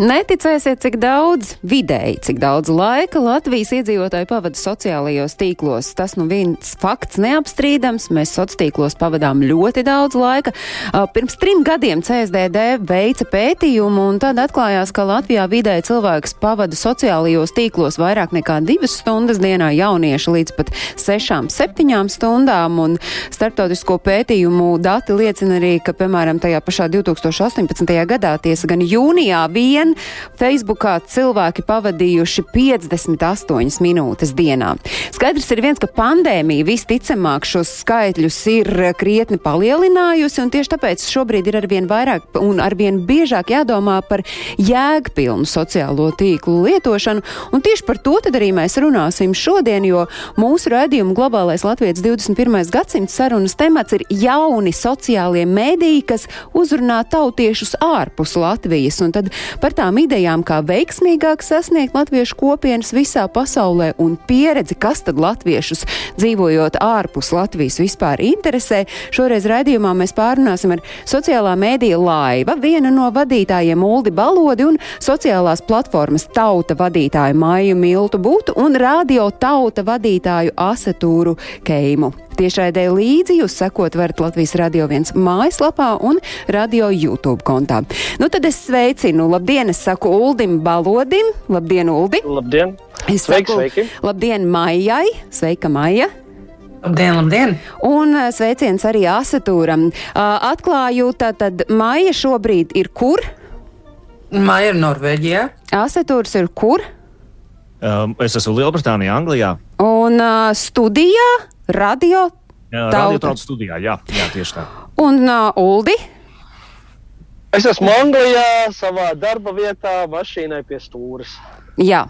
Neticēsiet, cik daudz, vidēji, cik daudz laika Latvijas iedzīvotāji pavada sociālajos tīklos. Tas nu viens fakts neapstrīdams. Mēs sociālos tīklos pavadām ļoti daudz laika. Pirms trim gadiem CSDD veica pētījumu, un tad atklājās, ka Latvijā vidēji cilvēks pavada sociālajos tīklos vairāk nekā divas stundas dienā, jaunieši līdz pat sešām, septiņām stundām. Un starptautisko pētījumu dati liecina arī, ka, piemēram, tajā pašā 2018. gadā, tiesa gan jūnijā, vien Facebookā cilvēki pavadījuši 58 minūtes dienā. Skaidrs ir viens, ka pandēmija visticamāk šos skaitļus ir krietni palielinājusi, un tieši tāpēc šobrīd ir arvien vairāk un arvien biežāk jādomā par jēgpilnu sociālo tīklu lietošanu, un tieši par to tad arī mēs runāsim šodien, jo mūsu raidījuma globālais Latvijas 21. gadsimts sarunas temats ir jauni sociālie mēdīji, kas uzrunā tautiešus ārpus Latvijas, un tad par tām idejām, kā veiksmīgāk sasniegt latviešu kopienas visā pasaulē un pieredzi, kas tad latviešus dzīvojot ārpus Latvijas vispār interesē. Šoreiz raidījumā mēs pārunāsim ar sociālā mēdīja laiva, viena no vadītājiem Uldi Balodi un sociālās platformas tauta vadītāju Maiju Miltu Būtu un radio tauta vadītāju Asetūru Keimu. Tiešraidē līdzi jūs sekot varat Latvijas radio viens mājaslapā un radio YouTube kontā. Nu tad es sveicinu, labdien, es saku Uldim Balodim, labdien, Uldi! Labdien! Es Sveiki, saku, sveiki. labdien, Maijai! Sveika, Maija! Labdien, labdien! Un ā, sveiciens arī Asetūram. Ā, Atklāju, tad Maija šobrīd ir kur? Māja ir Norvēģijā. Asetūrs ir kur? Um, es esmu Lielbritānijā, Anglijā. Un ā, studijā, radio Jā. Radio tautas studijā. Jā, jā, tieši tā. un ā, Uldi. Es esmu Anglijā, savā darba vietā, mašīnai pie stūres. Jā.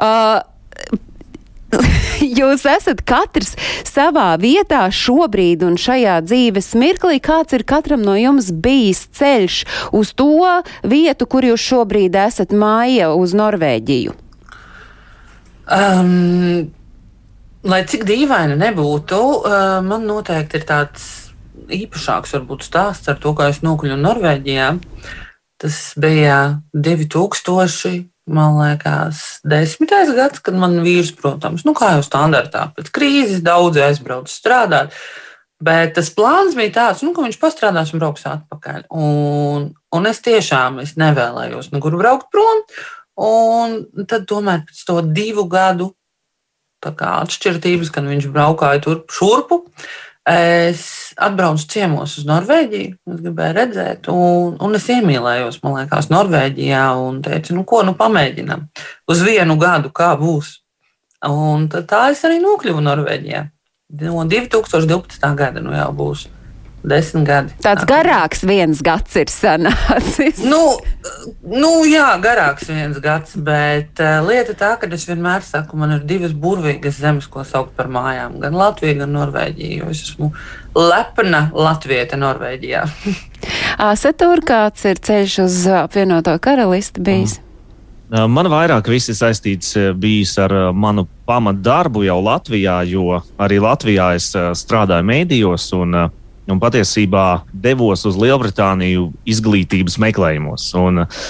Uh, Jūs esat katrs savā vietā šobrīd un šajā dzīves mirklī. Kāds ir katram no jums bijis ceļš uz to vietu, kur jūs šobrīd esat māja uz Norvēģiju? Um, lai cik dīvaini nebūtu, uh, man noteikti ir tāds īpašāks varbūt, stāsts ar to, kā es nokļuvu Norvēģijā. Tas bija 2000. Man liekas, desmitais gads, kad man vīrs, protams, nu, kā jau standartā, pēc krīzes daudz aizbraucis strādāt. Bet tas plāns bija tāds, nu, ka viņš pastrādās un brauks atpakaļ. Un, un es tiešām es nevēlējos nekur braukt prom. Un tad, tomēr, pēc to divu gadu atšķirības, kad viņš braukāja turp šurpu, es atbraucu ciemos uz Norvēģiju. Es gribēju redzēt, un, un es iemīlējos, man liekas, Norvēģijā. Un teicu, nu, ko nu pamēģinām uz vienu gadu, kā būs. Un tā es arī nokļuvu Norvēģijā. No 2012. gada nu jau būs desmit gadi. Tāds garāks viens gads ir sanācis. Nu, nu, jā, garāks viens gads, bet uh, lieta tā, ka es vienmēr saku, man ir divas burvīgas zemes, ko sauc par mājām. Gan Latvija, gan Norvēģija. jo Es esmu lepna Latvieta Norvēģijā. Asetūr, kāds ir ceļš uz apvienoto karalisti bijis? Uh, Man vairāk viss saistīts bijis ar manu pamatdarbu jau Latvijā, jo arī Latvijā es strādāju mēdījos un, uh, un patiesībā devos uz Lielbritāniju izglītības meklējumos. Un, uh,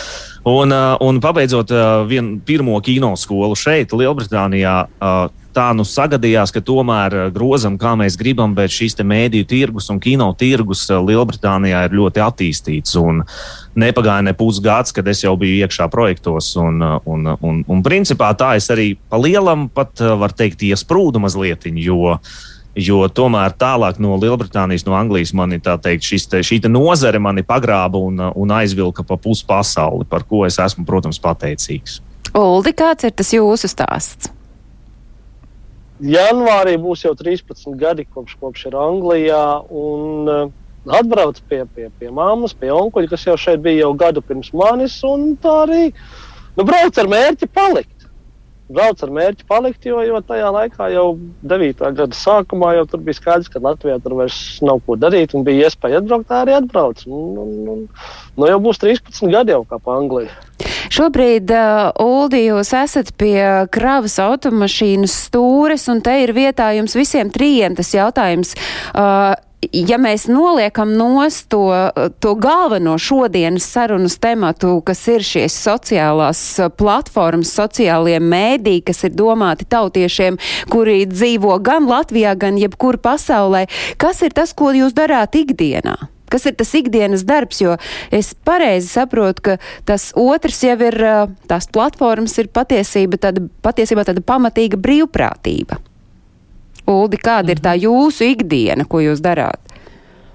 Un, uh, un pabeidzot uh, vienu pirmo kino skolu šeit, Lielbritānijā, uh, tā nu sagadījās, ka tomēr uh, grozam, kā mēs gribam, bet šīs mēdīju tirgus un kino tirgus uh, Lielbritānijā ir ļoti attīstīts. Nepagāja ne pusgads, kad es jau biju iekšā projektos. Un, uh, un, un, un principā tā es arī pa lielam pat, uh, var teikt, iesprūdu mazliet, jo Jo tomēr tālāk no Lielbritānijas, no Anglijas, man ir tā teikt, šis te, šī te nozare mani pagrāba un, un aizvilka pa pusi pasauli, par ko es esmu, protams, pateicīgs. Uldi, kāds ir tas jūsu stāsts? Janvārī būs jau 13 gadi, kopš, kopš ir Anglijā. Un, uh, Atbrauc pie, pie, pie mammas, pie onkuļa, kas jau šeit bija jau gadu pirms manis. un Tā arī nu, brauc ar mērķi palikt. Braucu ar mērķi palikt, jo, jo tajā laikā, jau 9. gada sākumā, jau tur bija skaidrs, ka Latvijā tur vairs nav ko darīt, un bija iespēja atbraukt, tā arī atbrauc. Un, un, un, nu jau būs 13 gadi jau kā pa Angliju. Šobrīd, uh, Uldi, jūs esat pie kravas automašīnas stūres, un te ir vietā jums visiem trījiem tas jautājums. Uh, ja mēs noliekam nost to, to galveno šodienas sarunas tematu, kas ir šīs sociālās platformas, sociālie mēdī, kas ir domāti tautiešiem, kuri dzīvo gan Latvijā, gan jebkur pasaulē, kas ir tas, ko jūs darāt ikdienā? Kas ir tas ikdienas darbs, jo es pareizi saprotu, ka tas otrs jau ir, tās platformas ir patiesība tāda, patiesībā tāda pamatīga brīvprātība. Uldi, kāda ir tā mhm. jūsu ikdiena, ko jūs darāt?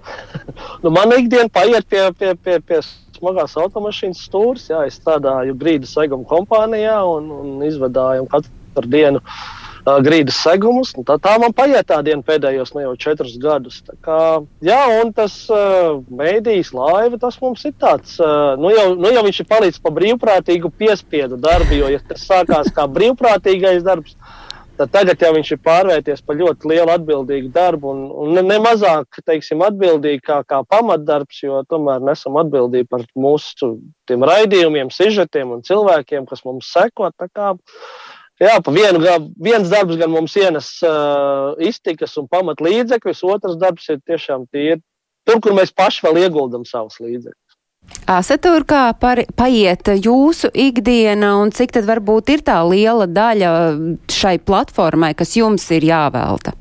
nu, mana ikdiena paiet pie, pie, pie, pie smagās automašīnas stūres. Jā, es strādāju grīdas seguma kompānijā un, un izvadāju katru dienu uh, grīdas segumus. Tā, tā man paiet tā diena pēdējos ne jau četrus gadus. Tā kā, jā, un tas uh, mēdījis laiva, tas mums ir tāds, uh, nu, jau, nu jau viņš ir palicis pa brīvprātīgu piespiedu darbu, jo ja tas sākās kā brīvprātīgais darbs tad tagad jau viņš ir pārvērties par ļoti lielu atbildīgu darbu un, un ne mazāk teiksim, atbildīgi kā, kā pamatdarbs, jo tomēr nesam atbildīgi par mūsu raidījumiem, sižetiem un cilvēkiem, kas mums seko. Jā, pa vienu, viens darbs gan mums ienes uh, iztikas un pamat līdzekļus, otrs darbs ir tiešām tīri tur, kur mēs paši vēl ieguldam savus līdzekļus. Tur kā par, paiet jūsu ikdiena un cik tad varbūt ir tā liela daļa šai platformai, kas jums ir jāvelta?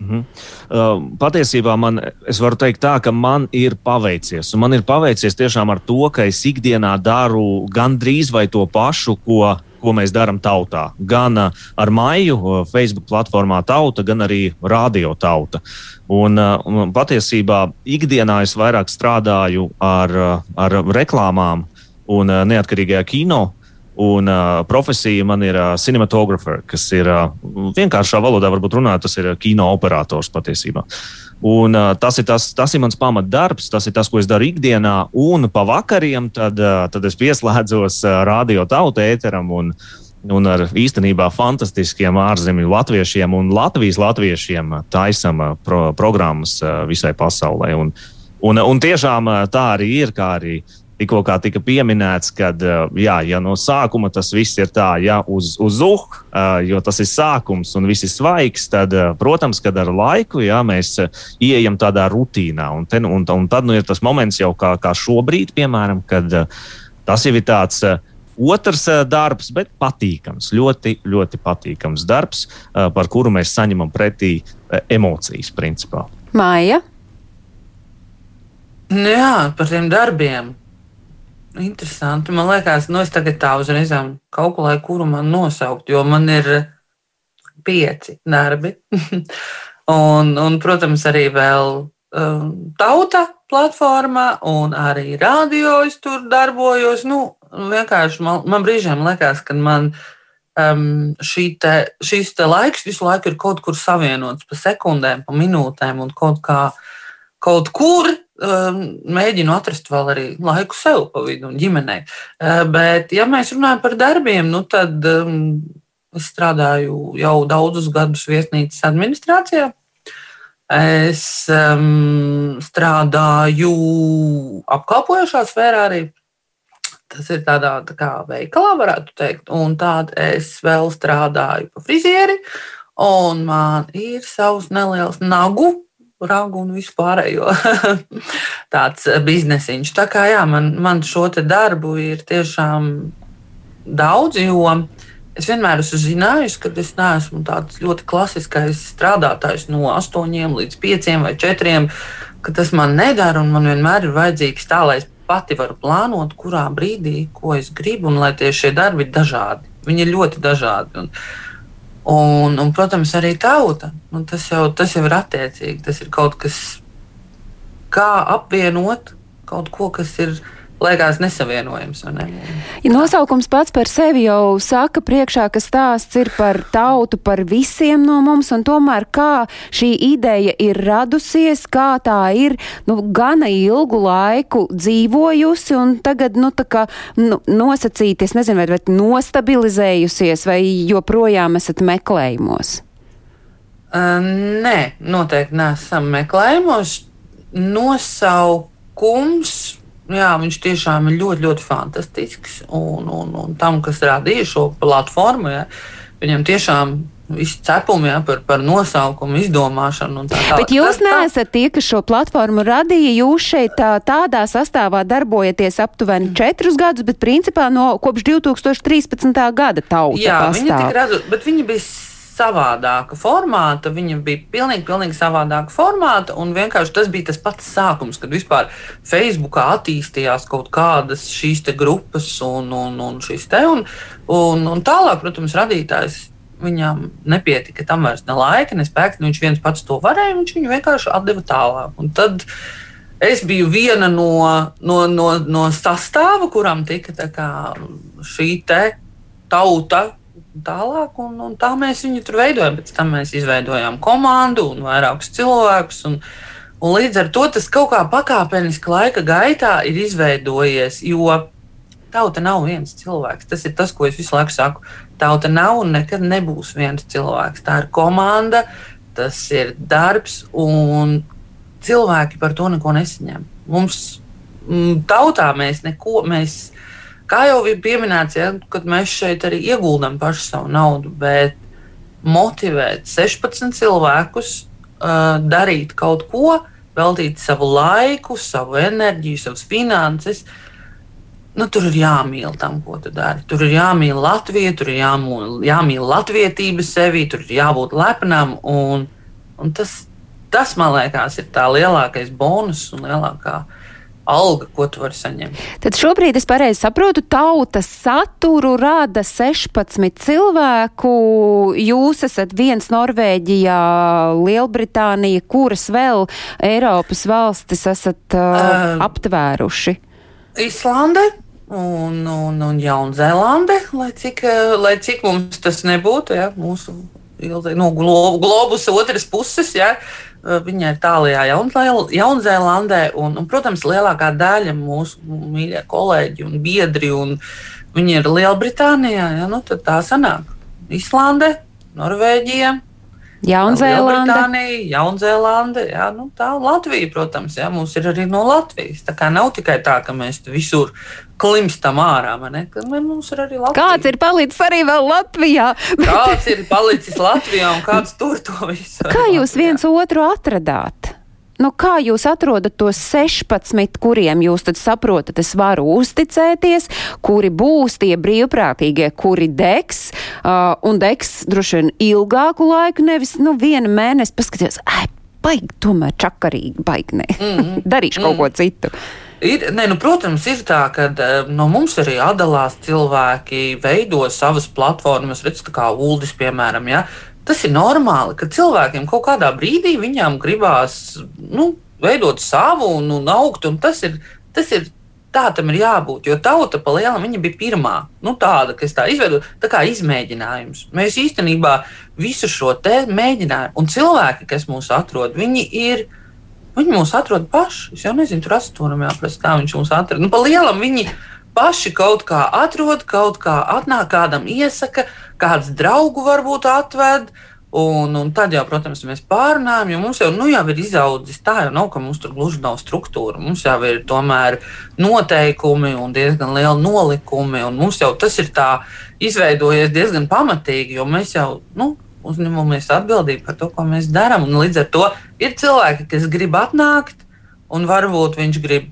Mm -hmm. uh, patiesībā man, es varu teikt tā, ka man ir paveicies. Un man ir paveicies tiešām ar to, ka es ikdienā daru gandrīz vai to pašu, ko ko mēs darām tautā. Gan uh, ar maiju uh, Facebook platformā tauta, gan arī radio tauta. Un, uh, un patiesībā ikdienā es vairāk strādāju ar, ar reklāmām un neatkarīgajā kino. Un uh, profesija man ir uh, cinematogrāfija, kas ir uh, vienkāršā valodā, varbūt runājot, tas ir kino operators patiesībā. Un, uh, tas, ir tas, tas ir mans pamatdarbs, tas ir tas, ko es daru ikdienā. Un pa vakariem tad, uh, tad es pieslēdzos uh, radio tauta ēteram un, un ar īstenībā fantastiskiem ārzemju latviešiem un Latvijas latviešiem taisam uh, pro, programmas uh, visai pasaulē. Un, un, un tiešām tā arī ir, kā arī tikko tika pieminēts, ka jā, ja no sākuma tas viss ir tā, ja uz, uz uh, jo tas ir sākums un viss ir svaigs, tad, protams, kad ar laiku jā, mēs ieejam tādā rutīnā. Un, ten, un, un tad nu, ir tas moments, jau kā, kā šobrīd, piemēram, kad tas jau ir tāds. Otrs darbs, bet patīkams, ļoti, ļoti patīkams darbs, par kuru mēs saņemam pretī emocijas, principā. Māja? Nu jā, par tiem darbiem. Interesanti. Man liekas, nu es tagad tā uzreiz kalkulēju, kuru man nosaukt, jo man ir pieci darbi. un, un, protams, arī vēl um, tauta platformā, un arī radio es tur darbojos. Nu, vienkārši man, man brīžiem liekas, ka man um, te, šīs te laiks visu laiku ir kaut kur savienots pa sekundēm, pa minūtēm un kaut kā. Kaut kur mēģinu atrast vēl arī laiku sev pa vidu un ģimenei. Ehm, bet, ja mēs runājam par darbiem, nu tad um, es strādāju jau daudzus gadus viesnīcas administrācijā. Es um, strādāju apkalpojošā sfērā arī. Tas ir tādā tā kā veikalā, varētu teikt. Un tādā es vēl strādāju pa frizieri, un man ir savs neliels nagu ragu un vispārējo tāds eh, biznesiņš. Tā kā jā, man, man šo darbu ir tiešām daudz, jo es vienmēr esmu zinājis, ka es neesmu tāds ļoti klasiskais strādātājs no 8 līdz 5 vai 4, ka tas man nedara un man vienmēr ir vajadzīgs tā, lai es pati varu plānot, kurā brīdī, ko es gribu, un lai tie šie darbi ir dažādi. Viņi ir ļoti dažādi. Un, Un, un, protams, arī tauta. Un tas, jau, tas jau ir attiecīgi. Tas ir kaut kas, kā apvienot kaut ko, kas ir liekas nesavienojams. Ne? Ja nosaukums pats par sevi jau saka priekšā, ka stāsts ir par tautu, par visiem no mums, un tomēr kā šī ideja ir radusies, kā tā ir nu, gana ilgu laiku dzīvojusi un tagad, nu, kā nu, nosacīti, es nezinu, vai, vai nostabilizējusies, vai joprojām esat meklējumos? Uh, nē, noteikti neesam meklējumos. Nosaukums Jā, viņš tiešām ir ļoti, ļoti fantastisks. Un, un, un tam, kas radīja šo platformu, jā, viņam tiešām visi cepumi jā, par, par nosaukumu izdomāšanu. Tā, tā. Bet jūs neesat tie, kas šo platformu radīja. Jūs šeit tā, tādā sastāvā darbojaties aptuveni četrus gadus, bet principā no kopš 2013. gada tauta jā, pastāv. Viņi tika radu, bet viņi bija savādāka formāta, viņa bija pilnīgi, pilnīgi savādāka formāta. Un vienkārši tas bija tas pats sākums, kad vispār Facebookā attīstījās kaut kādas šīs grupas un, un, un šīs te. Un, un, un tālāk, protams, radītājs. Viņam nepietika tam vairs ne laika, ne spēka. Viņš viens pats to varēja, viņš viņu vienkārši atdeva tālāk. Un tad es biju viena no, no, no, no sastāva, kuram tika kā, šī tauta tālāk, un, un tā mēs viņu tur veidojam. Pēc tam mēs izveidojām komandu un vairākus cilvēkus. Un, un līdz ar to tas kaut kā pakāpeniski laika gaitā ir izveidojies, jo tauta nav viens cilvēks. Tas ir tas, ko es visu laiku saku. Tauta nav un nekad nebūs viens cilvēks. Tā ir komanda, tas ir darbs, un cilvēki par to neko nesaņem. Mums tautā mēs neko. Mēs, Kā jau bija pieminēts, ja, kad mēs šeit arī ieguldām pašu savu naudu, bet motivēt 16 cilvēkus uh, darīt kaut ko, veltīt savu laiku, savu enerģiju, savas finanses. Nu, tur ir jāmīl tam, ko tu dari. Tur ir jāmīl Latvija, tur ir jāmīl, jāmīl latvietība sevi, tur ir jābūt lepnam. Un, un tas, tas, man liekas, ir tā lielākais bonus un lielākā uh, alga, ko tu vari saņemt. Tad šobrīd es pareizi saprotu, tautas saturu rada 16 cilvēku. Jūs esat viens Norvēģijā, Lielbritānija, kuras vēl Eiropas valstis esat uh, uh, aptvēruši? Islande un, un, un Jaunzēlande, lai cik, lai cik mums tas nebūtu, ja, mūsu no globus otras puses. Ja, Viņa ir tālākajā Jaunzēlandē, un, un, protams, lielākā daļa mūsu mīļie kolēģi un biedri, un viņi ir Lielbritānijā. Ja, nu, tad tā sanāk Islande, Norvēģija, Jaunzēlande. Jaunzēlande, jā, nu, tā Latvija, protams, jā, mums ir arī no Latvijas. Tā kā nav tikai tā, ka mēs visur klimstam ārā. Mums ir arī Latvija. Kāds ir palicis arī vēl Latvijā? kāds ir palicis Latvijā un kāds tur to visu? Kā jūs viens otru atradāt? Nu, kā jūs atrodat tos 16, kuriem jūs tad saprotat, es varu uzticēties, kuri būs tie brīvprātīgie, kuri degs, uh, un degs droši vien ilgāku laiku, nevis nu, vienu mēnesi paskaties, ai, baigi, tomēr čakarīgi, baigi, nē, mm -hmm. darīšu kaut mm. ko citu. Ir, ne, nu, protams, ir tā, ka no mums arī atdalās cilvēki, veido savas platformas, redz, kā ULDIS, piemēram. Ja? Tas ir normāli, ka cilvēkiem kaut kādā brīdī viņām gribās nu, veidot savu un, un augt. Un tas ir, tas ir tā tam ir jābūt. Jo tauta pa lielam viņa bija pirmā, nu, tāda, kas tā izveidoja, tā kā izmēģinājums. Mēs īstenībā visu šo te mēģinājām, un cilvēki, kas mūs atrod, viņi ir. Viņi mūs atrod paši. Es jau nezinu, tur astotnē jāprasa, kā viņš mūs atrod. Nu, pa lielam viņi paši kaut kā atrod, kaut kā atnāk, kādam iesaka, kāds draugu varbūt atved. Un, un tad jau, protams, mēs pārunājam, jo mums jau, nu, jau ir izaudzis tā, jau nav, ka mums tur gluži nav struktūra. Mums jau ir tomēr noteikumi un diezgan lieli nolikumi, un mums jau tas ir tā izveidojies diezgan pamatīgi, jo mēs jau, nu, uzņemamies atbildību par to, ko mēs darām. Līdz ar to ir cilvēki, kas grib atnākt, un varbūt viņš grib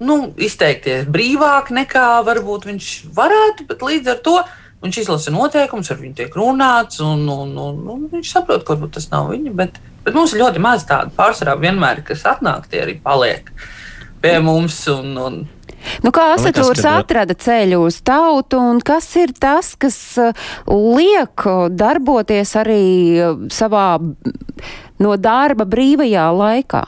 nu, izteikties brīvāk nekā varbūt viņš varētu, bet līdz ar to Viņš izlasa noteikumus, ar viņu tiek runāts, un, un, un, un viņš saprot, ka varbūt tas nav viņa. Bet, bet mums ir ļoti maz tādu pārsvarā vienmēr, kas atnāk, tie arī paliek pie mums. Un, un, Nu, kā asatūrs atrada ceļu uz tautu, un kas ir tas, kas uh, liek darboties arī uh, savā no darba brīvajā laikā?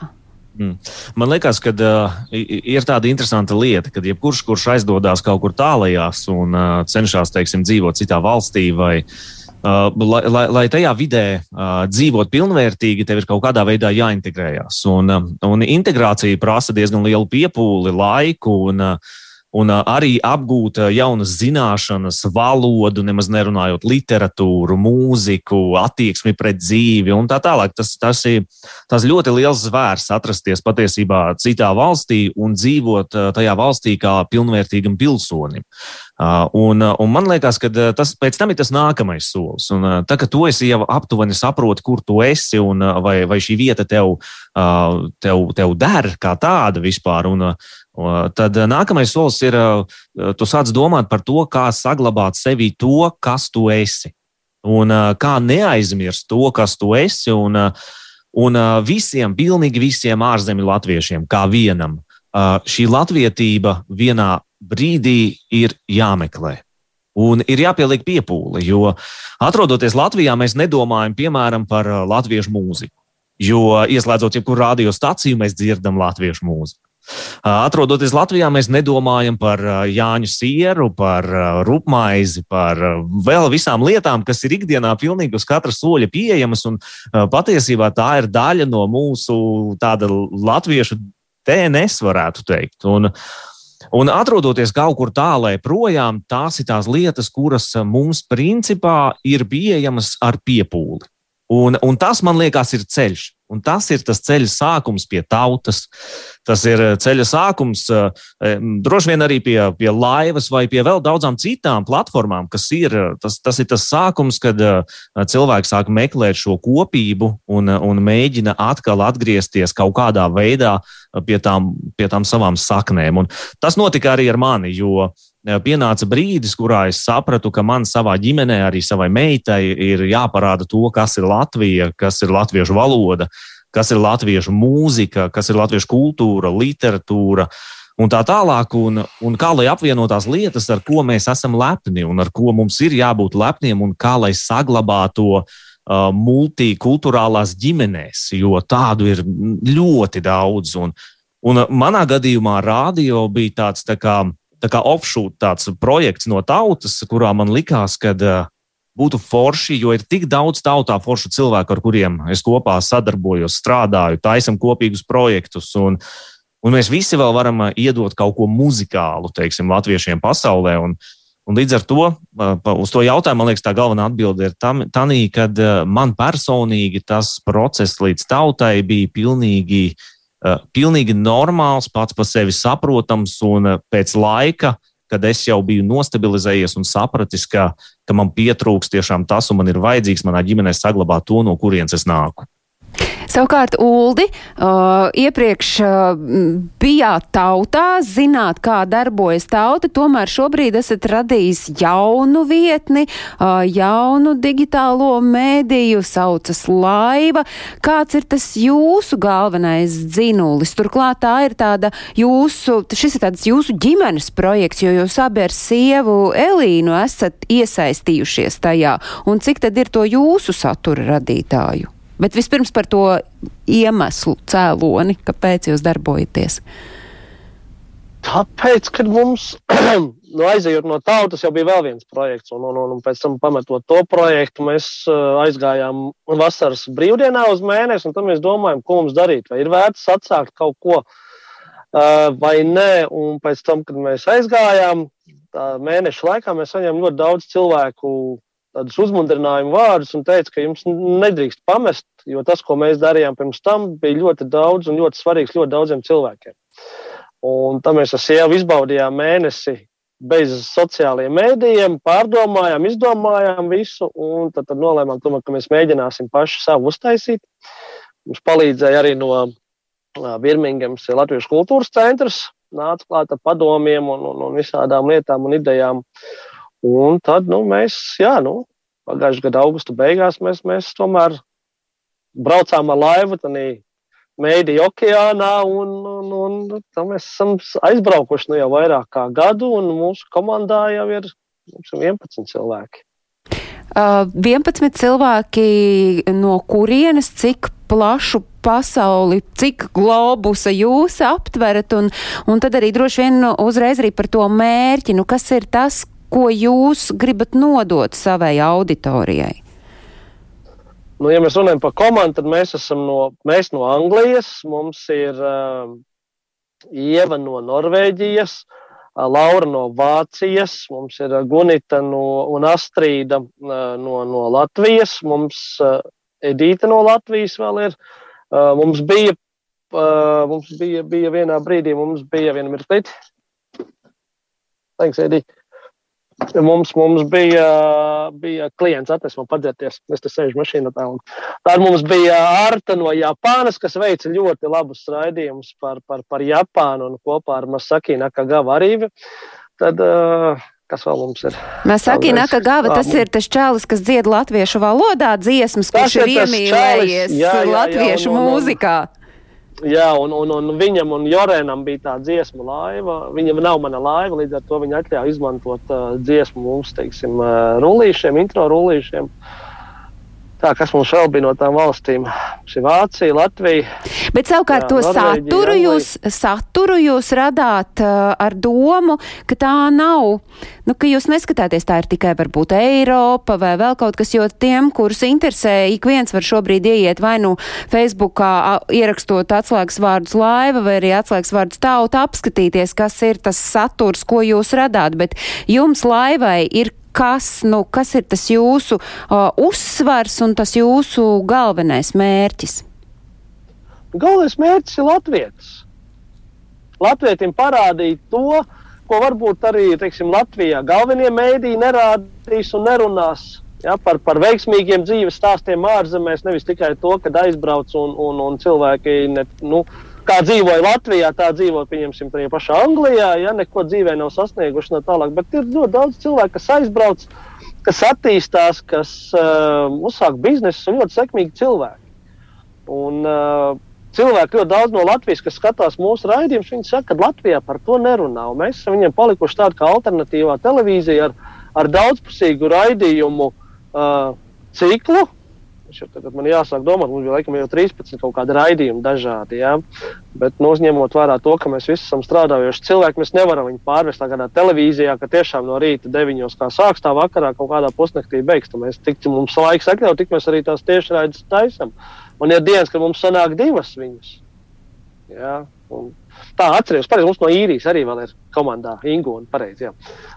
Mm. Man liekas, ka uh, ir tāda interesanta lieta, ka jebkurš, kurš aizdodas kaut kur tālajās un uh, cenšas, teiksim, dzīvot citā valstī vai uh, lai, lai, lai tajā vidē uh, dzīvot pilnvērtīgi, tev ir kaut kādā veidā jāintegrējas. Un, uh, un integrācija prasa diezgan lielu piepūli, laiku. Un, uh, un arī apgūt jaunas zināšanas, valodu, nemaz nerunājot literatūru, mūziku, attieksmi pret dzīvi un tā tālāk. Tas, tas ir tas ļoti liels zvērs atrasties patiesībā citā valstī un dzīvot tajā valstī kā pilnvērtīgam pilsonim. Un, un man liekas, ka tas pēc tam ir tas nākamais solis. Un, tā kā tu esi jau aptuveni saproti, kur tu esi un vai, vai šī vieta tev, tev, tev der kā tāda vispār. Un, Tad nākamais solis ir, tu sāc domāt par to, kā saglabāt sevī to, kas tu esi. Un kā neaizmirst to, kas tu esi. Un, un visiem, pilnīgi visiem ārzemju latviešiem, kā vienam, šī latvietība vienā brīdī ir jāmeklē. Un ir jāpieliek piepūle, jo atrodoties Latvijā, mēs nedomājam piemēram par latviešu mūziku. Jo ieslēdzot jebkuru radiostaciju, mēs dzirdam latviešu mūziku. Atrodoties Latvijā, mēs nedomājam par Jāņu sieru, par rupmaizi, par vēl visām lietām, kas ir ikdienā pilnīgi uz katra soļa pieejamas. Un patiesībā tā ir daļa no mūsu tāda latviešu DNS, varētu teikt. Un, Un atrodoties kaut kur tālāk projām, tās ir tās lietas, kuras mums principā ir pieejamas ar piepūli. Un, un tas, man liekas, ir ceļš. Un tas ir tas ceļa sākums pie tautas. Tas ir eh, ceļa sākums eh, droši vien arī pie, pie laivas vai pie vēl daudzām citām platformām, kas ir. Tas, tas ir tas sākums, kad eh, cilvēks sāk meklēt šo kopību un, un mēģina atkal atgriezties kaut kādā veidā pie tām, pie tām savām saknēm. Un tas notika arī ar mani, jo pienāca brīdis, kurā es sapratu, ka man savā ģimenē, arī savai meitai, ir jāparāda to, kas ir Latvija, kas ir latviešu valoda, kas ir latviešu mūzika, kas ir latviešu kultūra, literatūra. Un tā tālāk, un, un kā lai apvienotās lietas, ar ko mēs esam lepni un ar ko mums ir jābūt lepniem, un kā lai saglabātu to uh, multikulturālās ģimenēs, jo tādu ir ļoti daudz. Un, un manā gadījumā rādio bija tāds tā kā tā kā offshoot tāds projekts no tautas, kurā man likās, ka būtu forši, jo ir tik daudz tautā foršu cilvēku, ar kuriem es kopā sadarbojos, strādāju, taisam kopīgus projektus. Un, un mēs visi vēl varam iedot kaut ko muzikālu, teiksim, latviešiem pasaulē. Un, un līdz ar to uz to jautājumu, man liekas, tā galvenā atbilde ir tā, ka man personīgi tas process līdz tautai bija pilnīgi pilnīgi normāls, pats par sevi saprotams, un uh, pēc laika, kad es jau biju nostabilizējies un sapratis, ka, ka man pietrūks tiešām tas, un man ir vajadzīgs manā ģimenē saglabāt to, no kurienes es nāku. Savukārt, Uldi, uh, iepriekš uh, bijāt tautā, zināt, kā darbojas tauta, tomēr šobrīd esat radījis jaunu vietni, uh, jaunu digitālo mēdīju, saucas laiva. Kāds ir tas jūsu galvenais dzinulis? Turklāt tā ir tāda jūsu, šis ir tāds jūsu ģimenes projekts, jo jūs abi ar sievu Elīnu esat iesaistījušies tajā. Un cik tad ir to jūsu satura radītāju? Bet vispirms par to iemeslu cēloni, kāpēc jūs darbojaties. Tāpēc, kad mums, nu, aizejot no tautas, jau bija vēl viens projekts, un, un, un, un pēc tam pametot to projektu, mēs aizgājām vasaras brīvdienā uz mēnesi, un tad mēs domājam, ko mums darīt. Vai ir vērts atsākt kaut ko vai nē, un pēc tam, kad mēs aizgājām, mēneša laikā mēs saņēmām ļoti daudz cilvēku tādus uzmundrinājumu vārdus un teica, ka jums nedrīkst pamest, jo tas, ko mēs darījām pirms tam, bija ļoti daudz un ļoti svarīgs ļoti daudziem cilvēkiem. Un tam mēs ar sievu izbaudījām mēnesi bez sociālajiem mēdījiem, pārdomājām, izdomājām visu, un tad, tad nolēmām, tomēr, ka mēs mēģināsim paši savu uztaisīt. Mums palīdzēja arī no Birmingemas Latvijas kultūras centrs, nāca klāt ar padomiem un, un, un visādām lietām un idejām. Uh, Un tad nu, mēs, jā, nu, pagājušā gada augusta beigās mēs, mēs tomēr braucām ar laivu Mēdīņu okeānā, un, un, un tam mēs esam aizbraukuši nu jau vairāk kā gadu, un mūsu komandā jau ir 11 cilvēki. Uh, 11 cilvēki no kurienes, cik plašu pasauli, cik globusa jūs aptverat, un, un tad arī droši vien uzreiz arī par to mērķi, nu kas ir tas, ko jūs gribat nodot savai auditorijai? Nu, ja mēs runājam par komandu, tad mēs esam no, mēs no Anglijas, mums ir uh, Ieva no Norvēģijas, uh, Laura no Vācijas, mums ir uh, Gunita no, un Astrīda uh, no, no Latvijas, mums uh, Edīta no Latvijas vēl ir. Uh, mums bija, uh, mums bija, bija vienā brīdī, mums bija viena mirklīte. Thanks, Edīte. Mums, mums bija, bija klients, atnes man padzerties. Es te sēžu mašīnā tālāk. Tad mums bija Arta no Japānas, kas veica ļoti labus raidījumus par, par, par Japānu un kopā ar Masaki Nakagawa arī. Tad, kas vēl mums ir? Masaki Nakagawa, tas ir tas čalis, kas dzied latviešu valodā dziesmas, kurš ir iemīlējies jā, jā, latviešu jā, un, mūzikā. Un, un, Jā, un, un, un viņam un Jorēnam bija tā dziesmu laiva. Viņam nav mana laiva, līdz ar to viņi atļauj izmantot uh, dziesmu mums, teiksim, uh, rullīšiem, intro rullīšiem. Uh, Tā, kas mums vēl bija no tām valstīm? Šī Vācija, Latvija. Bet savukārt jā, to Norvēģija, saturu jūs, saturu jūs radāt uh, ar domu, ka tā nav, nu, ka jūs neskatāties tā ir tikai varbūt Eiropa vai vēl kaut kas, jo tiem, kurus interesē, ik viens var šobrīd ieiet vai nu Facebookā ierakstot atslēgas vārdus laiva vai arī atslēgas vārdus tauta apskatīties, kas ir tas saturs, ko jūs radāt, bet jums laivai ir kas, nu, kas ir tas jūsu uh, uzsvars un tas jūsu galvenais mērķis? Galvenais mērķis ir Latvijas. Latvijam parādīt to, ko varbūt arī teiksim, Latvijā galvenie mēdīji nerādīs un nerunās. Ja, par, par veiksmīgiem dzīves stāstiem ārzemēs, nevis tikai to, kad aizbrauc un, un, un cilvēki ne, nu, kā dzīvoja Latvijā, tā dzīvo, pieņemsim, tajā pašā Anglijā, ja neko dzīvē nav sasnieguši no tālāk. Bet ir ļoti daudz cilvēku, kas aizbrauc, kas attīstās, kas uh, uzsāk biznesu, un ļoti sekmīgi cilvēki. Un, uh, cilvēki ļoti daudz no Latvijas, kas skatās mūsu raidījumus, viņi saka, ka Latvijā par to nerunā. Un mēs esam viņiem palikuši tāda kā alternatīvā televīzija ar, ar daudzpusīgu raidījumu uh, ciklu, Tagad man jāsāk domāt, mums bija laikam jau 13 kaut kādi raidījumi dažādi. Ja? Bet, nu, uzņemot vērā to, ka mēs visi esam strādājuši cilvēki, mēs nevaram viņu pārvest tādā televīzijā, ka tiešām no rīta 9. kā sāks tā vakarā kaut kādā pusnaktī beigs. Tad mēs tik, mums laiks atļauj, tik mēs arī tās tiešraides taisam. Un ir dienas, kad mums sanāk divas viņas. Ja? Un, tā atceros, pareizi, mums no īrijas arī vēl ir komandā Ingūna. Pareizi, jā.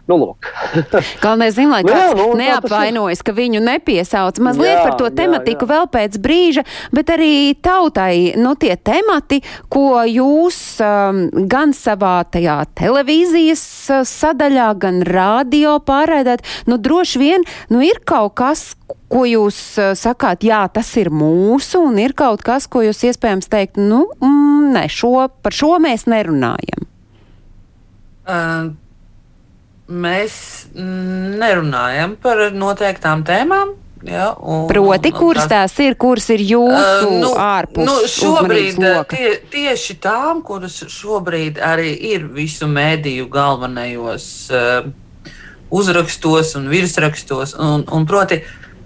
Nu, lūk. Galvenais, zin, lai kāds nu, jā, nu, neapvainojas, ka viņu nepiesauc. Mazliet jā, par to tematiku jā, jā. vēl pēc brīža, bet arī tautai, nu, tie temati, ko jūs um, gan savā tajā televīzijas uh, sadaļā, gan radio pārēdāt, nu, droši vien, nu, ir kaut kas, ko jūs uh, sakāt, jā, tas ir mūsu, un ir kaut kas, ko jūs iespējams teikt, nu, mm, ne, šo, par šo mēs nerunājam. Uh, mēs nerunājam par noteiktām tēmām. Ja, un, Proti, un, kuras tās ir, kuras ir jūsu uh, nu, ārpus nu, šobrīd, tie, tieši tām, kuras šobrīd arī ir visu mēdīju galvenajos uh, uzrakstos un virsrakstos. Un, un proti,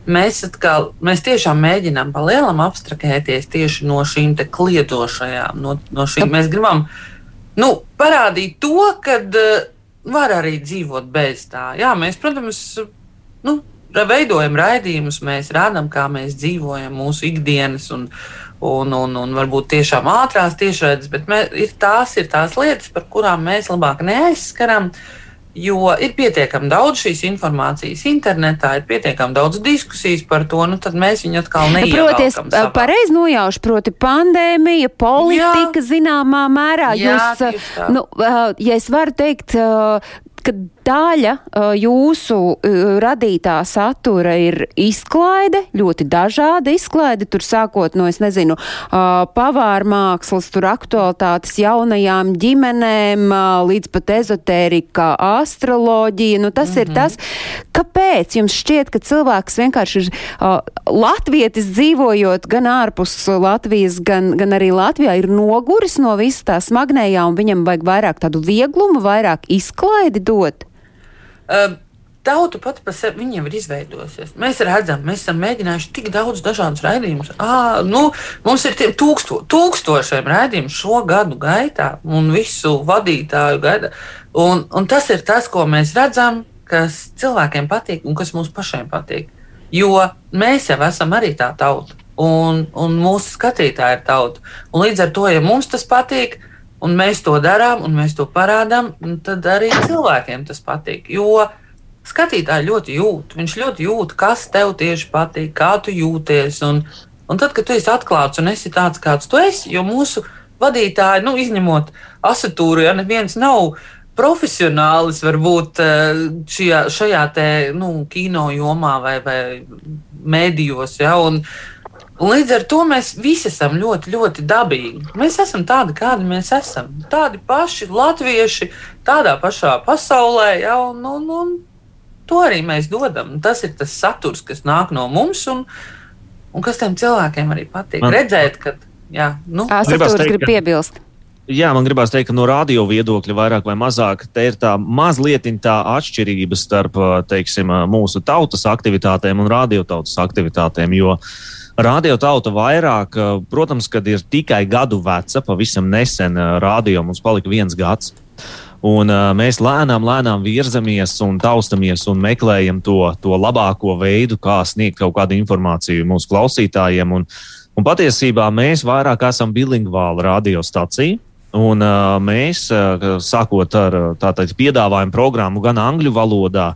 mēs, atkal, mēs tiešām mēģinām palielam abstrakēties tieši no šīm kliedošajām, no, no šīm. Mēs gribam uh, nu, parādīt to, ka uh, var arī dzīvot bez tā. Jā, mēs, protams, nu, veidojam raidījumus, mēs rādām, kā mēs dzīvojam mūsu ikdienas. Un, Un, un, un varbūt tiešām ātrās tiešraides, bet mē, ir tās ir tās lietas, par kurām mēs labāk neaizskaram. Uh, Jo ir pietiekami daudz šīs informācijas internetā, ir pietiekami daudz diskusijas par to, nu tad mēs viņu atkal neievēlam. Proti, es pareizi nojaušu, proti pandēmija, politika Jā. zināmā mērā. Jā, jūs, nu, ja es varu teikt, ka daļa jūsu radītā satura ir izklaide, ļoti dažāda izklaide, tur sākot no, es nezinu, pavāra mākslas, tur aktualitātes jaunajām ģimenēm, līdz pat ezotērika, astroloģija. Nu, tas mm -hmm. ir mhm. tas, kāpēc jums šķiet, ka cilvēks vienkārši ir latvietis dzīvojot gan ārpus Latvijas, gan, gan arī Latvijā, ir noguris no visas tā smagnējā un viņam vajag vairāk tādu vieglumu, vairāk izklaidi dot? Uh, tauta pati par sevi jau ir izveidojusies. Mēs redzam, mēs esam mēģinājuši tik daudz dažādus raidījumus. À, nu, mums ir tūksto, tūkstošiem raidījumu šo gadu gaitā un visu vadītāju gaitā. Un, un tas ir tas, ko mēs redzam, kas cilvēkiem patīk un kas mums pašiem patīk. Jo mēs jau esam arī tā tauta, un, un mūsu skatītāji ir tauta. Un līdz ar to, ja mums tas patīk, un mēs to darām, un mēs to parādām, tad arī cilvēkiem tas patīk. Jo skatītāji ļoti jūt. Viņš ļoti jūt, kas tev tieši patīk, kā tu jūties. Un, un tad, kad tu esi atklāts un esi tāds, kāds tu esi, jo mūsu vadītāji, nu, izņemot asatūru, ja neviens nav profesionālis, varbūt eh, šajā, šajā te, nu, kino jomā vai, vai mēdījos. Ja, un, Un līdz ar to mēs visi esam ļoti, ļoti dabīgi. Mēs esam tādi, kādi mēs esam. Tādi paši latvieši, tādā pašā pasaulē. Ja, un, un, un to arī mēs dodam. Tas ir tas saturs, kas nāk no mums un, un kas tiem cilvēkiem arī patīk. Man... Redzēt, ka. Jā, nu. Saturs grib piebilst. Jā, man gribās teikt, ka no radio viedokļa vairāk vai mazāk te ir tā mazliet tā atšķirība starp teiksim, mūsu tautas aktivitātēm un radiotautas aktivitātēm. Jo radiotauta vairāk, protams, kad ir tikai gadu veca, pavisam nesen radio mums palika viens gads. Un, uh, mēs lēnām, lēnām virzamies un taustamies un meklējam to, to labāko veidu, kā sniegt kaut kādu informāciju mūsu klausītājiem. Un, un patiesībā mēs vairāk esam bilingvāla radiostacija. Un, uh, mēs, uh, sākot ar tātad, piedāvājumu programmu gan angļu valodā,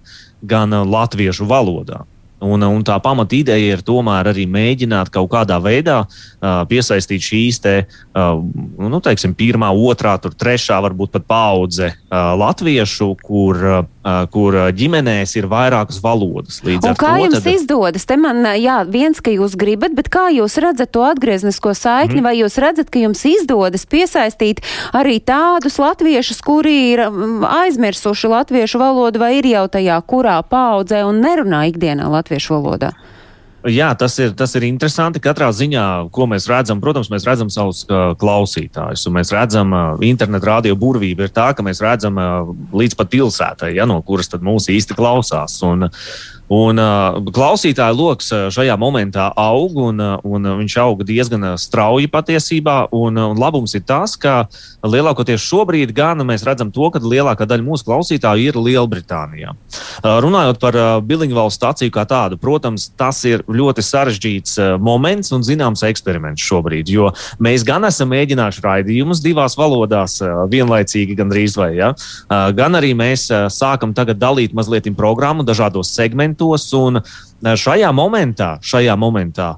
gan uh, latviešu valodā. Un, un tā pamata ideja ir tomēr arī mēģināt kaut kādā veidā uh, piesaistīt šīs te, uh, nu, teiksim, pirmā, otrā, tur, trešā, varbūt pat paudze uh, latviešu, kur, uh, kur ģimenēs ir vairākas valodas. Līdz un kā to, jums tad... izdodas? Te man, jā, viens, ka jūs gribat, bet kā jūs redzat to atgrieznisko saikni, mm. vai jūs redzat, ka jums izdodas piesaistīt arī tādus latviešus, kuri ir aizmirsuši latviešu valodu, vai ir jau tajā kurā paudzē un nerunā ikdienā latviešu? latviešu valodā? Jā, tas ir, tas ir interesanti. Katrā ziņā, ko mēs redzam, protams, mēs redzam savus uh, klausītājus. Mēs redzam, uh, internetu radio burvība ir tā, ka mēs redzam uh, līdz pat pilsētai, ja, no kuras mūs īsti klausās. Un, Un uh, klausītāja lokus šajā momentā aug, un, un viņš aug diezgan strauji patiesībā. Un, un labums ir tas, ka lielākoties šobrīd gan mēs redzam to, ka lielākā daļa mūsu klausītāju ir Lielbritānijā. Uh, runājot par uh, bilingvālu stāciju kā tādu, protams, tas ir ļoti sarežģīts uh, moments un zināms eksperiments šobrīd, jo mēs gan esam mēģinājuši raidījumus divās valodās uh, vienlaicīgi gandrīz vai, ja? uh, gan arī mēs uh, sākam tagad dalīt mazliet programmu dažādos segmentos momentos. Un šajā momentā, šajā momentā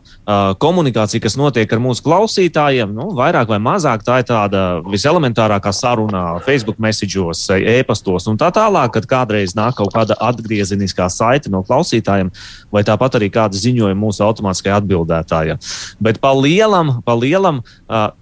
komunikācija, kas notiek ar mūsu klausītājiem, nu, vairāk vai mazāk tā ir tāda viselementārākā saruna, Facebook message'os, e-pastos un tā tālāk, kad kādreiz nāk kaut kāda atgriezeniskā saite no klausītājiem, vai tāpat arī kāda ziņojuma mūsu automātiskajā atbildētājā. Bet pa lielam, pa lielam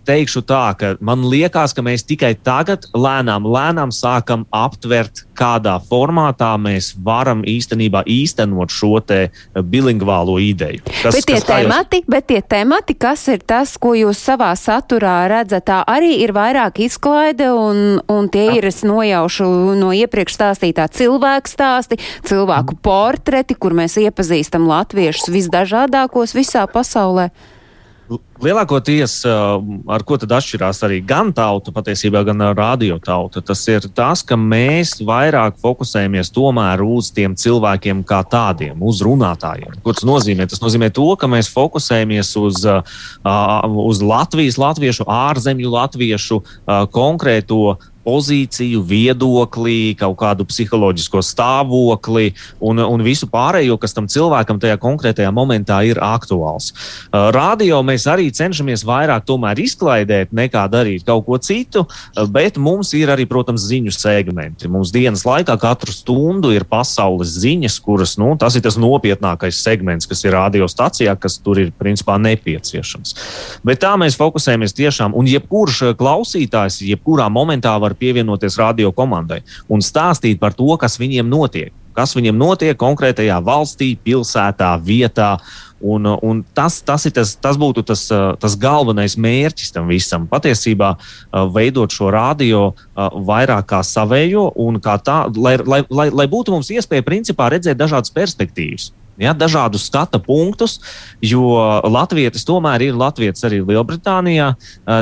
teikšu tā, ka man liekas, ka mēs tikai tagad lēnām, lēnām sākam aptvert, kādā formātā mēs varam īstenībā īstenot šo te bilingvālo ideju. Kas, bet, tie kas temati, jūs... bet tie temati, kas ir tas, ko jūs savā saturā redzat, tā arī ir vairāk izklaide un, un tie ir, es nojaušu no iepriekš stāstītā cilvēku stāsti, cilvēku portreti, kur mēs iepazīstam latviešus visdažādākos visā pasaulē. Lielākoties, ar ko tad atšķirās arī gan tauta, patiesībā gan radio tauta, tas ir tas, ka mēs vairāk fokusējamies tomēr uz tiem cilvēkiem kā tādiem, uz runātājiem. Ko tas nozīmē? Tas nozīmē to, ka mēs fokusējamies uz, uz Latvijas, latviešu, ārzemju latviešu konkrēto pozīciju, viedokli, kaut kādu psiholoģisko stāvokli un, un visu pārējo, kas tam cilvēkam tajā konkrētajā momentā ir aktuāls. Radio mēs arī cenšamies vairāk izklaidēt nekā darīt kaut ko citu, bet mums ir arī, protams, ziņu segmenti. Mums dienas laikā katru stundu ir pasaules ziņas, kuras, nu, tas ir tas nopietnākais segments, kas ir radiostacijā, kas tur ir principā nepieciešams. Bet tā mēs fokusējamies tiešām, un jebkurš klausītājs, jebkurā momentā var var pievienoties radio komandai un stāstīt par to, kas viņiem notiek. Kas viņiem notiek konkrētajā valstī, pilsētā, vietā. Un, un tas, tas, tas, tas būtu tas, tas galvenais mērķis tam visam. Patiesībā veidot šo radio vairāk kā savējo, un kā tā, lai, lai, lai, lai būtu mums iespēja principā redzēt dažādas perspektīvas ja, dažādus skata punktus, jo Latvijas tomēr ir Latvijas arī Lielbritānijā,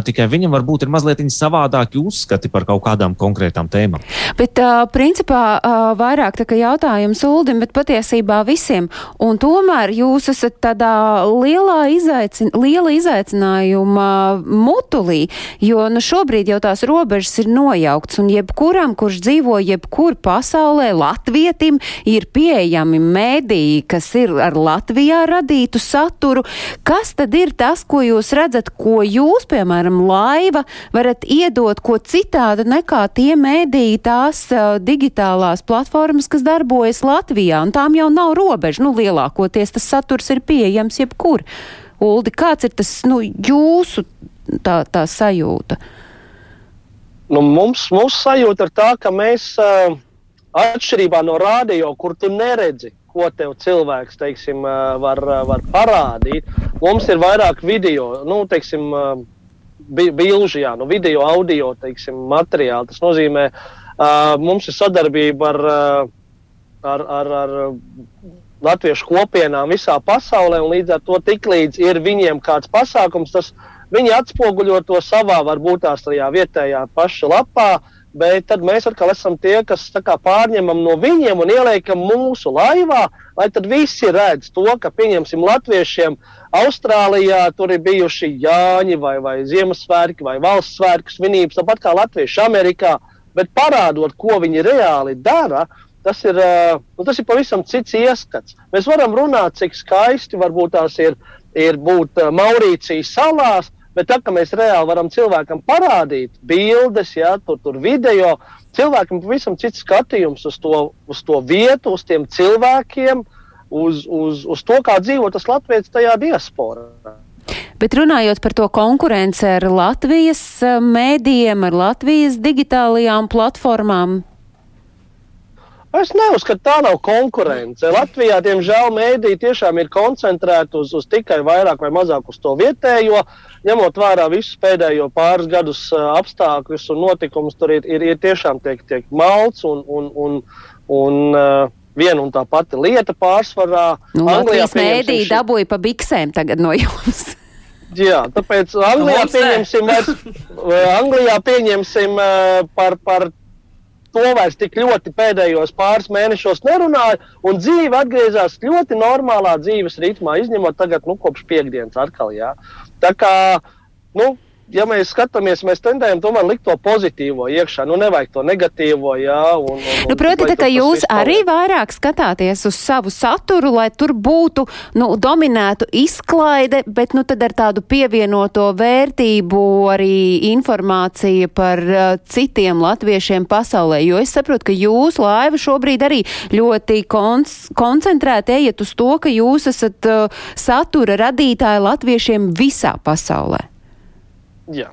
tikai viņam varbūt ir mazliet savādāki uzskati par kaut kādām konkrētām tēmām. Bet, principā, vairāk tā kā jautājums Uldim, bet patiesībā visiem. Un tomēr jūs esat tādā lielā izaicin liela izaicinājuma mutulī, jo nu, šobrīd jau tās robežas ir nojauktas, un jebkuram, kurš dzīvo jebkur pasaulē, latvietim, ir pieejami mēdīji, kas kas ir ar Latvijā radītu saturu. Kas tad ir tas, ko jūs redzat, ko jūs, piemēram, laiva, varat iedot, ko citādi nekā tie mēdīji, tās uh, digitālās platformas, kas darbojas Latvijā, un tām jau nav robežu, nu, lielākoties tas saturs ir pieejams jebkur. Uldi, kāds ir tas, nu, jūsu tā, tā sajūta? Nu, mums, mūsu sajūta ir tā, ka mēs uh, atšķirībā no rādio, kur tu neredzi, ko tev cilvēks teiksim, var, var parādīt. Mums ir vairāk video, nu, teiksim, bilžu, jā, nu, video, audio teiksim, materiāli. Tas nozīmē, uh, mums ir sadarbība ar, ar, ar, ar latviešu kopienām visā pasaulē, un līdz ar to tiklīdz ir viņiem kāds pasākums, tas viņi atspoguļo to savā, varbūt tās tajā vietējā paša lapā. Uh, bet tad mēs atkal esam tie, kas kā, pārņemam no viņiem un ieliekam mūsu laivā, lai tad visi redz to, ka, pieņemsim, latviešiem Austrālijā tur ir bijuši Jāņi vai, vai Ziemassvētki vai valsts svētku svinības, tāpat kā latvieši Amerikā, bet parādot, ko viņi reāli dara. Tas ir, nu, tas ir pavisam cits ieskats. Mēs varam runāt, cik skaisti varbūt tās ir, ir būt Maurīcijas salās, Bet tā, ka mēs reāli varam cilvēkam parādīt bildes, ja, tur, tur video, cilvēkam pavisam cits skatījums uz to, uz to vietu, uz tiem cilvēkiem, uz, uz, uz to, kā dzīvo tas Latvijas tajā diasporā. Bet runājot par to konkurenci ar Latvijas eh, mēdījiem, ar Latvijas digitālajām platformām, Es neuzskatu, tā nav konkurence. Latvijā, diemžēl, mēdī tiešām ir koncentrēti uz, uz tikai vairāk vai mazāk uz to vietējo. Ņemot vērā visus pēdējo pāris gadus apstākļus un notikumus, tur ir, ir, ir tiešām tiek, tiek malts un, un, un, un uh, viena un tā pati lieta pārsvarā. Nu, Latvijas mēdī šī... dabūja pa biksēm tagad no jums. Jā, tāpēc Anglijā pieņemsim, Anglijā pieņemsim par, par to vairs tik ļoti pēdējos pāris mēnešos nerunāju, un dzīve atgriezās ļoti normālā dzīves ritmā, izņemot tagad, nu, kopš piekdienas atkal. Jā. Tā kā, nu, ja mēs skatāmies, mēs tendējam tomēr likt to pozitīvo iekšā, nu nevajag to negatīvo, jā. Un, un, nu, proti, tā, ka jūs arī vairāk skatāties uz savu saturu, lai tur būtu, nu, dominētu izklaide, bet, nu, tad ar tādu pievienoto vērtību arī informācija par uh, citiem latviešiem pasaulē, jo es saprotu, ka jūs laiva šobrīd arī ļoti konc koncentrēti ejiet uz to, ka jūs esat uh, satura radītāji latviešiem visā pasaulē. Jā.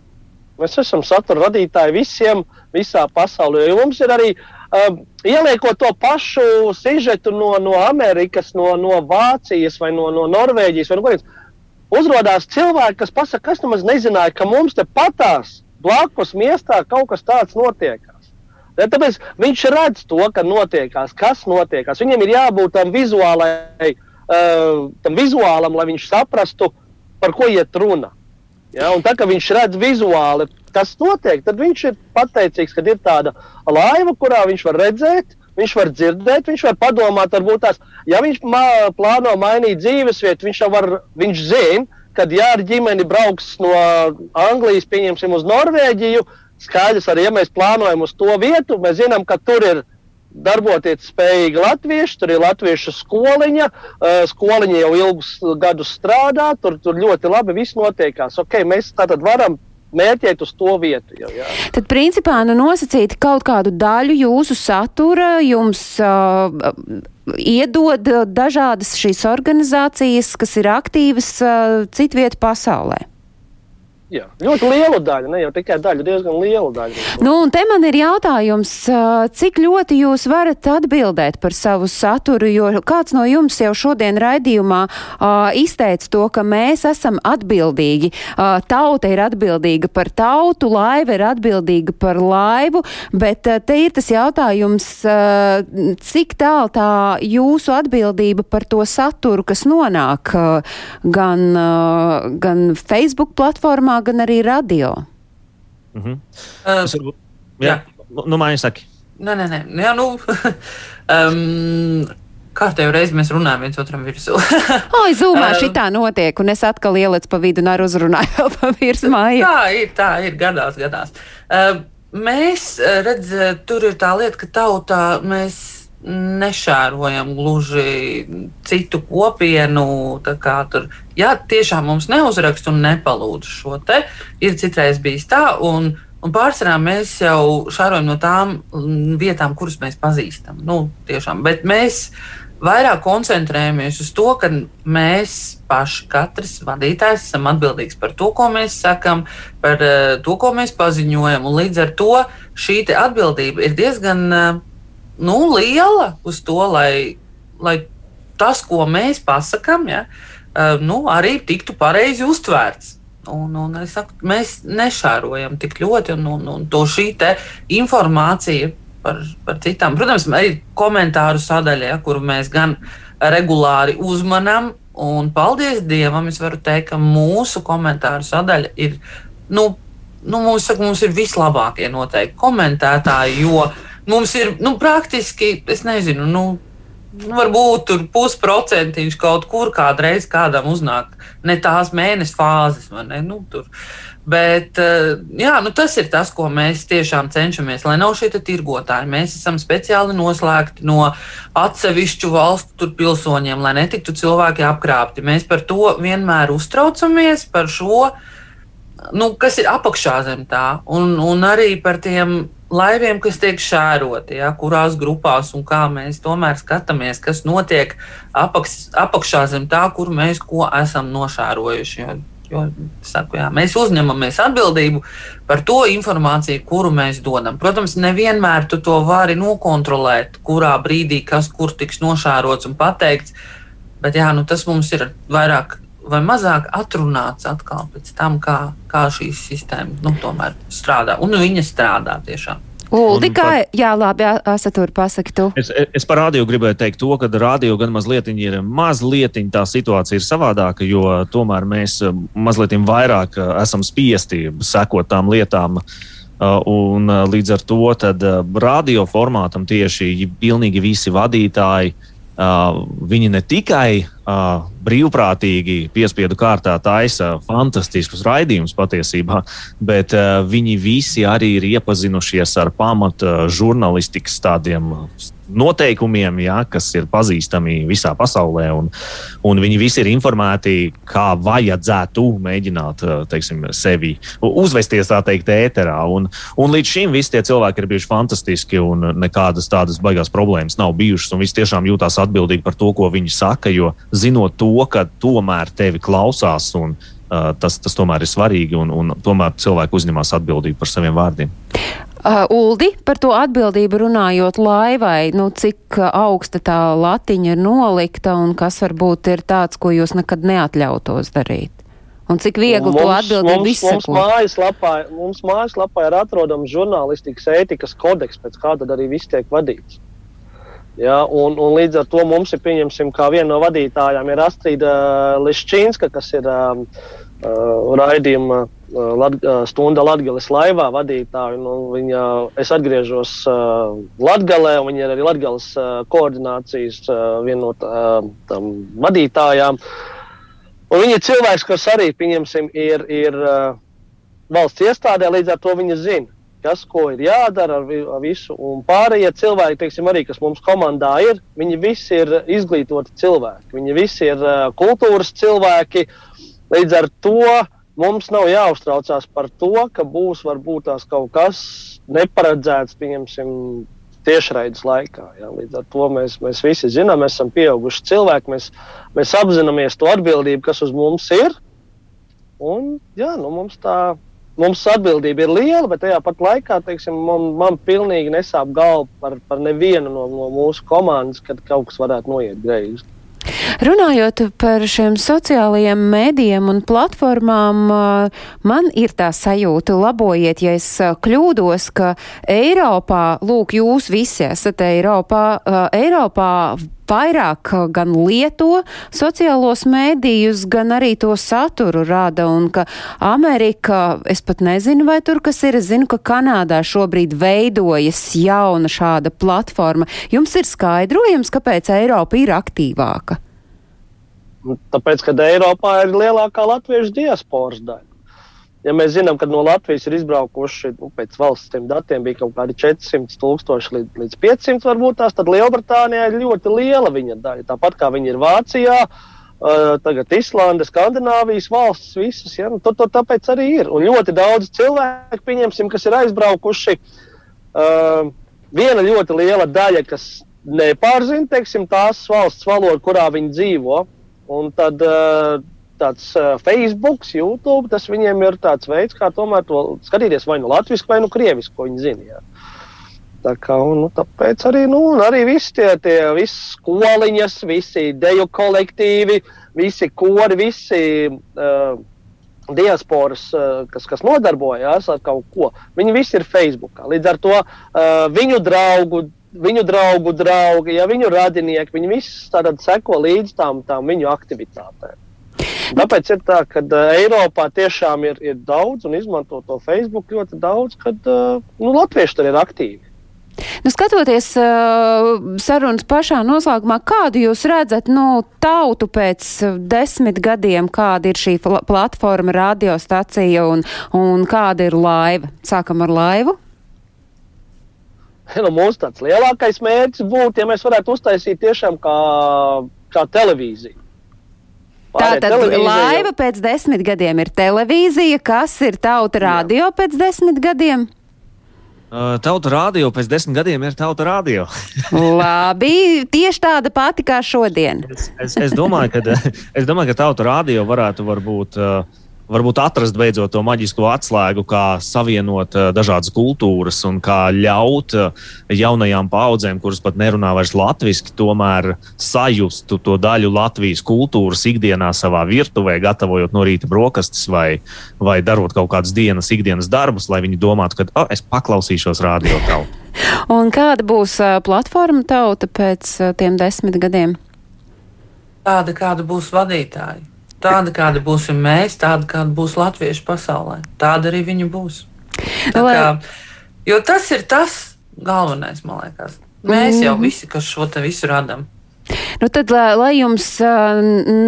Mēs esam satura radītāji visiem, visā pasaulē. Jo mums ir arī um, ieliekot to pašu sižetu no, no Amerikas, no, no Vācijas vai no, no Norvēģijas. Vai no kurienes. Uzrādās cilvēki, kas pasakā, kas nemaz nezināja, ka mums te patās blakus miestā kaut kas tāds notiekās. Ja, tāpēc viņš redz to, ka notiekās, kas notiekās. Viņam ir jābūt tam, vizuālai, uh, tam vizuālam, lai viņš saprastu, par ko iet runa. Ja, un tā kā viņš redz vizuāli, tas notiek, tad viņš ir pateicīgs, ka ir tāda laiva, kurā viņš var redzēt, viņš var dzirdēt, viņš var padomāt, varbūt tās, ja viņš mā, plāno mainīt dzīvesvietu, viņš jau var, viņš zina, kad ja ar ģimeni brauks no Anglijas, pieņemsim, uz Norvēģiju, skaidrs arī, ja mēs plānojam uz to vietu, mēs zinām, ka tur ir darboties spējīgi latvieši, tur ir latviešu skoliņa, skoliņa jau ilgus gadus strādā, tur, tur ļoti labi viss notiekās. Okay, mēs tātad varam mērķēt uz to vietu. Jau, jā. Tad, principā, nu, nosacīt kaut kādu daļu jūsu satura jums uh, iedod dažādas šīs organizācijas, kas ir aktīvas uh, citvietu pasaulē. Jā, ļoti liela daļa, ne jau tikai daļa, diezgan liela daļa. Nu, un te man ir jautājums, cik ļoti jūs varat atbildēt par savu saturu, jo kāds no jums jau šodien raidījumā uh, izteica to, ka mēs esam atbildīgi. Uh, tauta ir atbildīga par tautu, laiva ir atbildīga par laivu, bet uh, te ir tas jautājums, uh, cik tālu tā jūsu atbildība par to saturu, kas nonāk uh, gan, uh, gan Facebook platformā, gan arī radio. Mhm. Uh, Es varbūt- Jā, nu, nu mājiņa saki. Nē, nē, nē. Jā, nu, um, kārtējo reizi mēs runājam viens otram virsū. Ai, zūmā Um, šitā notiek, un es atkal ielicu pa vidu un ar uzrunāju vēl pa virsmu māju. tā ir, tā ir, gadās, gadās. Uh, mēs, uh, redz, uh, tur ir tā lieta, ka tautā mēs nešērojam gluži citu kopienu. Tur, ja tiešām mums neuzrakst un nepalūdz šo te, ir citreiz bijis tā. Un, Un pārsvarā mēs jau šārojam no tām mm, vietām, kuras mēs pazīstam. Nu, tiešām. Bet mēs vairāk koncentrējamies uz to, ka mēs paši, katrs vadītājs, esam atbildīgs par to, ko mēs sakam, par uh, to, ko mēs paziņojam. Līdz ar to šī atbildība ir diezgan uh, nu, liela uz to, lai, lai tas, ko mēs pasakām, ja, uh, nu, arī tiktu pareizi uztvērts. Un, un saku, mēs nešārojam tik ļoti, un, un, un to šī informācija par, par citām. Protams, arī komentāru sadaļā, ja, kuru mēs gan regulāri uzmanām. Un paldies Dievam, es varu teikt, ka mūsu komentāru sadaļa ir, nu, nu mums, saka, mums ir vislabākie noteikti komentētāji, jo mums ir, nu, praktiski, es nezinu, nu, varbūt tur pusprocentiņš kaut kur kādreiz kādam uznāk ne tās mēneša fāzes. Ne? Nu, tur. Bet eh, jā, nu tas ir tas, ko mēs tiešām cenšamies. Lai nav šie tirgotāji, mēs esam speciāli noslēgti no atsevišķu valstu pilsoņiem, lai netiktu cilvēki apkrāpti. Mēs par to vienmēr uztraucamies, par šo, nu, kas ir apakšā zem tā, un, un arī par tiem laiviem, kas tiek šēroti, ja, kurās grupās un kā mēs tomēr skatāmies, kas notiek apaks, apakšā zem tā, kur mēs ko esam nošērojuši. Jo, jo, saku, jā, mēs uzņemamies atbildību par to informāciju, kuru mēs dodam. Protams, nevienmēr tu to vari nokontrolēt, kurā brīdī kas kur tiks nošērots un pateikts. Bet jā, nu, tas mums ir vairāk vai mazāk atrunāts atkal pēc tam, kā, kā šī sistēma nu, tomēr strādā. Un viņa strādā tiešām. Uldi, kā, jā, labi, Asatur, pasaki tu. Es, es par rādio gribēju teikt to, ka rādio gan mazliet ir mazliet tā situācija ir savādāka, jo tomēr mēs eh, mazliet vairāk eh, esam spiesti sekot tām lietām. Uh, un uh, līdz ar to tad, uh, radio formātam tieši pilnīgi visi vadītāji Uh, viņi ne tikai uh, brīvprātīgi piespiedu kārtā taisa fantastiskus raidījumus patiesībā, bet uh, viņi visi arī ir iepazinušies ar pamata žurnālistikas tādiem noteikumiem, ja, kas ir pazīstami visā pasaulē. Un, un viņi visi ir informēti, kā vajadzētu mēģināt teiksim, sevi uzvesties tā teikt, ēterā. Un, un līdz šim visi tie cilvēki ir bijuši fantastiski un nekādas tādas baigās problēmas nav bijušas. Viņi tiešām jūtās atbildīgi par to, ko viņi saka, jo zinot to, ka tomēr tevi klausās. Un, Uh, tas, tas tomēr ir svarīgi, un, un tomēr cilvēki uzņemas atbildību par saviem vārdiem. Uh, Uldi, par to atbildību runājot laivai, nu, cik augsta tā latiņa ir nolikta un kas varbūt ir tāds, ko jūs nekad neatļautos darīt? Un cik viegli to atbildību mums, izsekot? mums, mājaslapā, mums mājaslapā ir atrodams žurnālistikas ētikas kodeks, pēc kā tad arī viss tiek vadīts. Ja, un, un līdz ar to mums ir, pieņemsim, kā viena no vadītājām ir Astrīda Liščīnska, kas ir uh, raidījuma uh, lat, stunda Latvijas laivā vadītāja. Nu, viņa, es atgriežos uh, Latvijā, un viņa ir arī Latvijas uh, koordinācijas uh, viena no uh, vadītājām. Un viņa ir cilvēks, kas arī, pieņemsim, ir, ir uh, valsts iestādē, līdz ar to viņa zina kas ko ir jādara ar, vi, ar visu. Un pārējie cilvēki, teiksim, arī, kas mums komandā ir, viņi visi ir izglītoti cilvēki. Viņi visi ir uh, kultūras cilvēki. Līdz ar to mums nav jāuztraucās par to, ka būs varbūt tās kaut kas neparedzēts, pieņemsim, tiešraides laikā. Ja? Līdz ar to mēs, mēs visi zinām, mēs esam pieauguši cilvēki, mēs, mēs apzināmies to atbildību, kas uz mums ir. Un, jā, nu, mums tā mums atbildība ir liela, bet tajā pat laikā teiksim, man, man pilnīgi nesāp galva par, par nevienu no, no mūsu komandas, kad kaut kas varētu noiet greizi. Runājot par šiem sociālajiem mēdījiem un platformām, man ir tā sajūta, labojiet, ja es kļūdos, ka Eiropā, lūk, jūs visi esat Eiropā, Eiropā vairāk gan lieto sociālos mēdījus, gan arī to saturu rada, un ka Amerika, es pat nezinu, vai tur kas ir, es zinu, ka Kanādā šobrīd veidojas jauna šāda platforma. Jums ir skaidrojums, kāpēc Eiropa ir aktīvāka? Tāpēc, ka Eiropā ir lielākā latviešu diasporas daļa. Ja mēs zinām, ka no Latvijas ir izbraukuši nu, pēc valsts datiem bija kaut kādi 400 tūkstoši līdz, līdz 500, varbūt tās, tad Lielbritānijā ir ļoti liela viņa daļa. Tāpat kā viņi ir Vācijā, uh, tagad Islanda, Skandināvijas valstis, visas. Ja? Nu, tur, tur tāpēc arī ir. Un ļoti daudz cilvēku, pieņemsim, kas ir aizbraukuši. Uh, viena ļoti liela daļa, kas nepārzina teiksim, tās valsts valodu, kurā viņi dzīvo. Un tad uh, tāds uh, Facebook, YouTube, tas viņiem ir tāds veids, kā tomēr to skatīties vai nu latviešu, vai nu krievisku, ko viņi zina. Jā. Tā kā, nu, tāpēc arī, nu, arī visi tie, tie visi skoliņas, visi deju kolektīvi, visi kori, visi uh, diasporas, uh, kas, kas nodarbojās ar kaut ko, viņi visi ir Facebook. Līdz ar to uh, viņu draugu viņu draugu draugi, ja viņu radinieki, viņi visi seko līdz tām, tām viņu aktivitātēm. Tāpēc ir tā, ka Eiropā tiešām ir, ir daudz un izmanto to Facebook ļoti daudz, kad nu, latvieši tur ir aktīvi. Nu, skatoties uh, sarunas pašā noslēgumā, kādu jūs redzat nu, tautu pēc desmit gadiem, kāda ir šī platforma, radiostacija un, un kāda ir laiva? Sākam ar laivu. Nu, mums tāds lielākais mērķis būtu, ja mēs varētu uztaisīt tiešām kā, kā televīziju. Tātad laiva pēc desmit gadiem ir televīzija, kas ir tauta radio Jā. pēc desmit gadiem? Uh, tauta radio pēc desmit gadiem ir tauta radio. Labi, tieši tāda pati kā šodien. es, es, es, domāju, ka, es domāju, ka tauta radio varētu varbūt. Uh, varbūt atrast beidzot to maģisko atslēgu, kā savienot uh, dažādas kultūras un kā ļaut uh, jaunajām paudzēm, kuras pat nerunā vairs latviešu, tomēr sajustu to daļu Latvijas kultūras ikdienā savā virtuvē, gatavojot no rīta brokastis vai, vai darot kaut kādas dienas, ikdienas darbus, lai viņi domātu, ka oh, es paklausīšos radio tautu. Un kāda būs uh, platforma tauta pēc tiem desmit gadiem? Tāda, kāda būs vadītāja. Tāda, kāda būsim mēs, tāda, kāda būs latviešu pasaulē. Tāda arī viņa būs. Tā kā, jo tas ir tas galvenais, man liekas. Mēs jau mhm. visi, kas šo te visu radām. Nu tad, lai jums uh,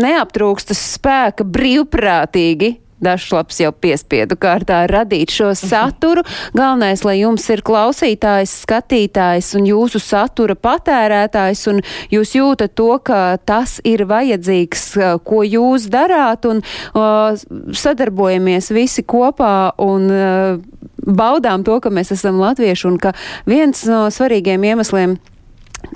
neaptrūkstas spēka brīvprātīgi Dažslaps jau piespiedu kārtā radīt šo mhm. saturu. Galvenais, lai jums ir klausītājs, skatītājs un jūsu satura patērētājs, un jūs jūtat to, ka tas ir vajadzīgs, ko jūs darāt, un uh, sadarbojamies visi kopā un uh, baudām to, ka mēs esam latvieši, un ka viens no svarīgiem iemesliem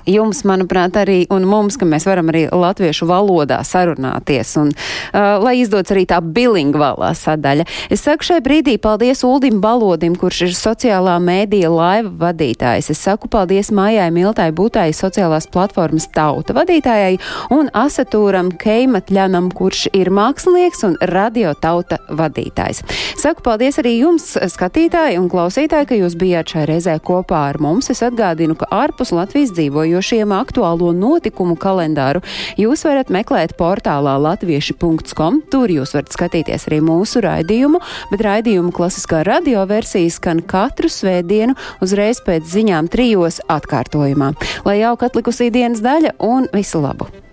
jums, manuprāt, arī un mums, ka mēs varam arī latviešu valodā sarunāties un uh, lai izdodas arī tā bilingvālā sadaļa. Es saku šai brīdī paldies Uldim Balodim, kurš ir sociālā mēdīja laiva vadītājs. Es saku paldies Mājai Miltai Būtai, sociālās platformas tauta vadītājai un Asatūram Keimatļanam, kurš ir mākslinieks un radio tauta vadītājs. Saku paldies arī jums, skatītāji un klausītāji, ka jūs bijāt šai reizē kopā ar mums. Es atgādinu, ka ārpus Latvijas dzīvo dzīvojošiem aktuālo notikumu kalendāru jūs varat meklēt portālā latvieši.com. Tur jūs varat skatīties arī mūsu raidījumu, bet raidījumu klasiskā radioversija skan katru svētdienu uzreiz pēc ziņām trijos atkārtojumā. Lai jauka atlikusī dienas daļa un visu labu!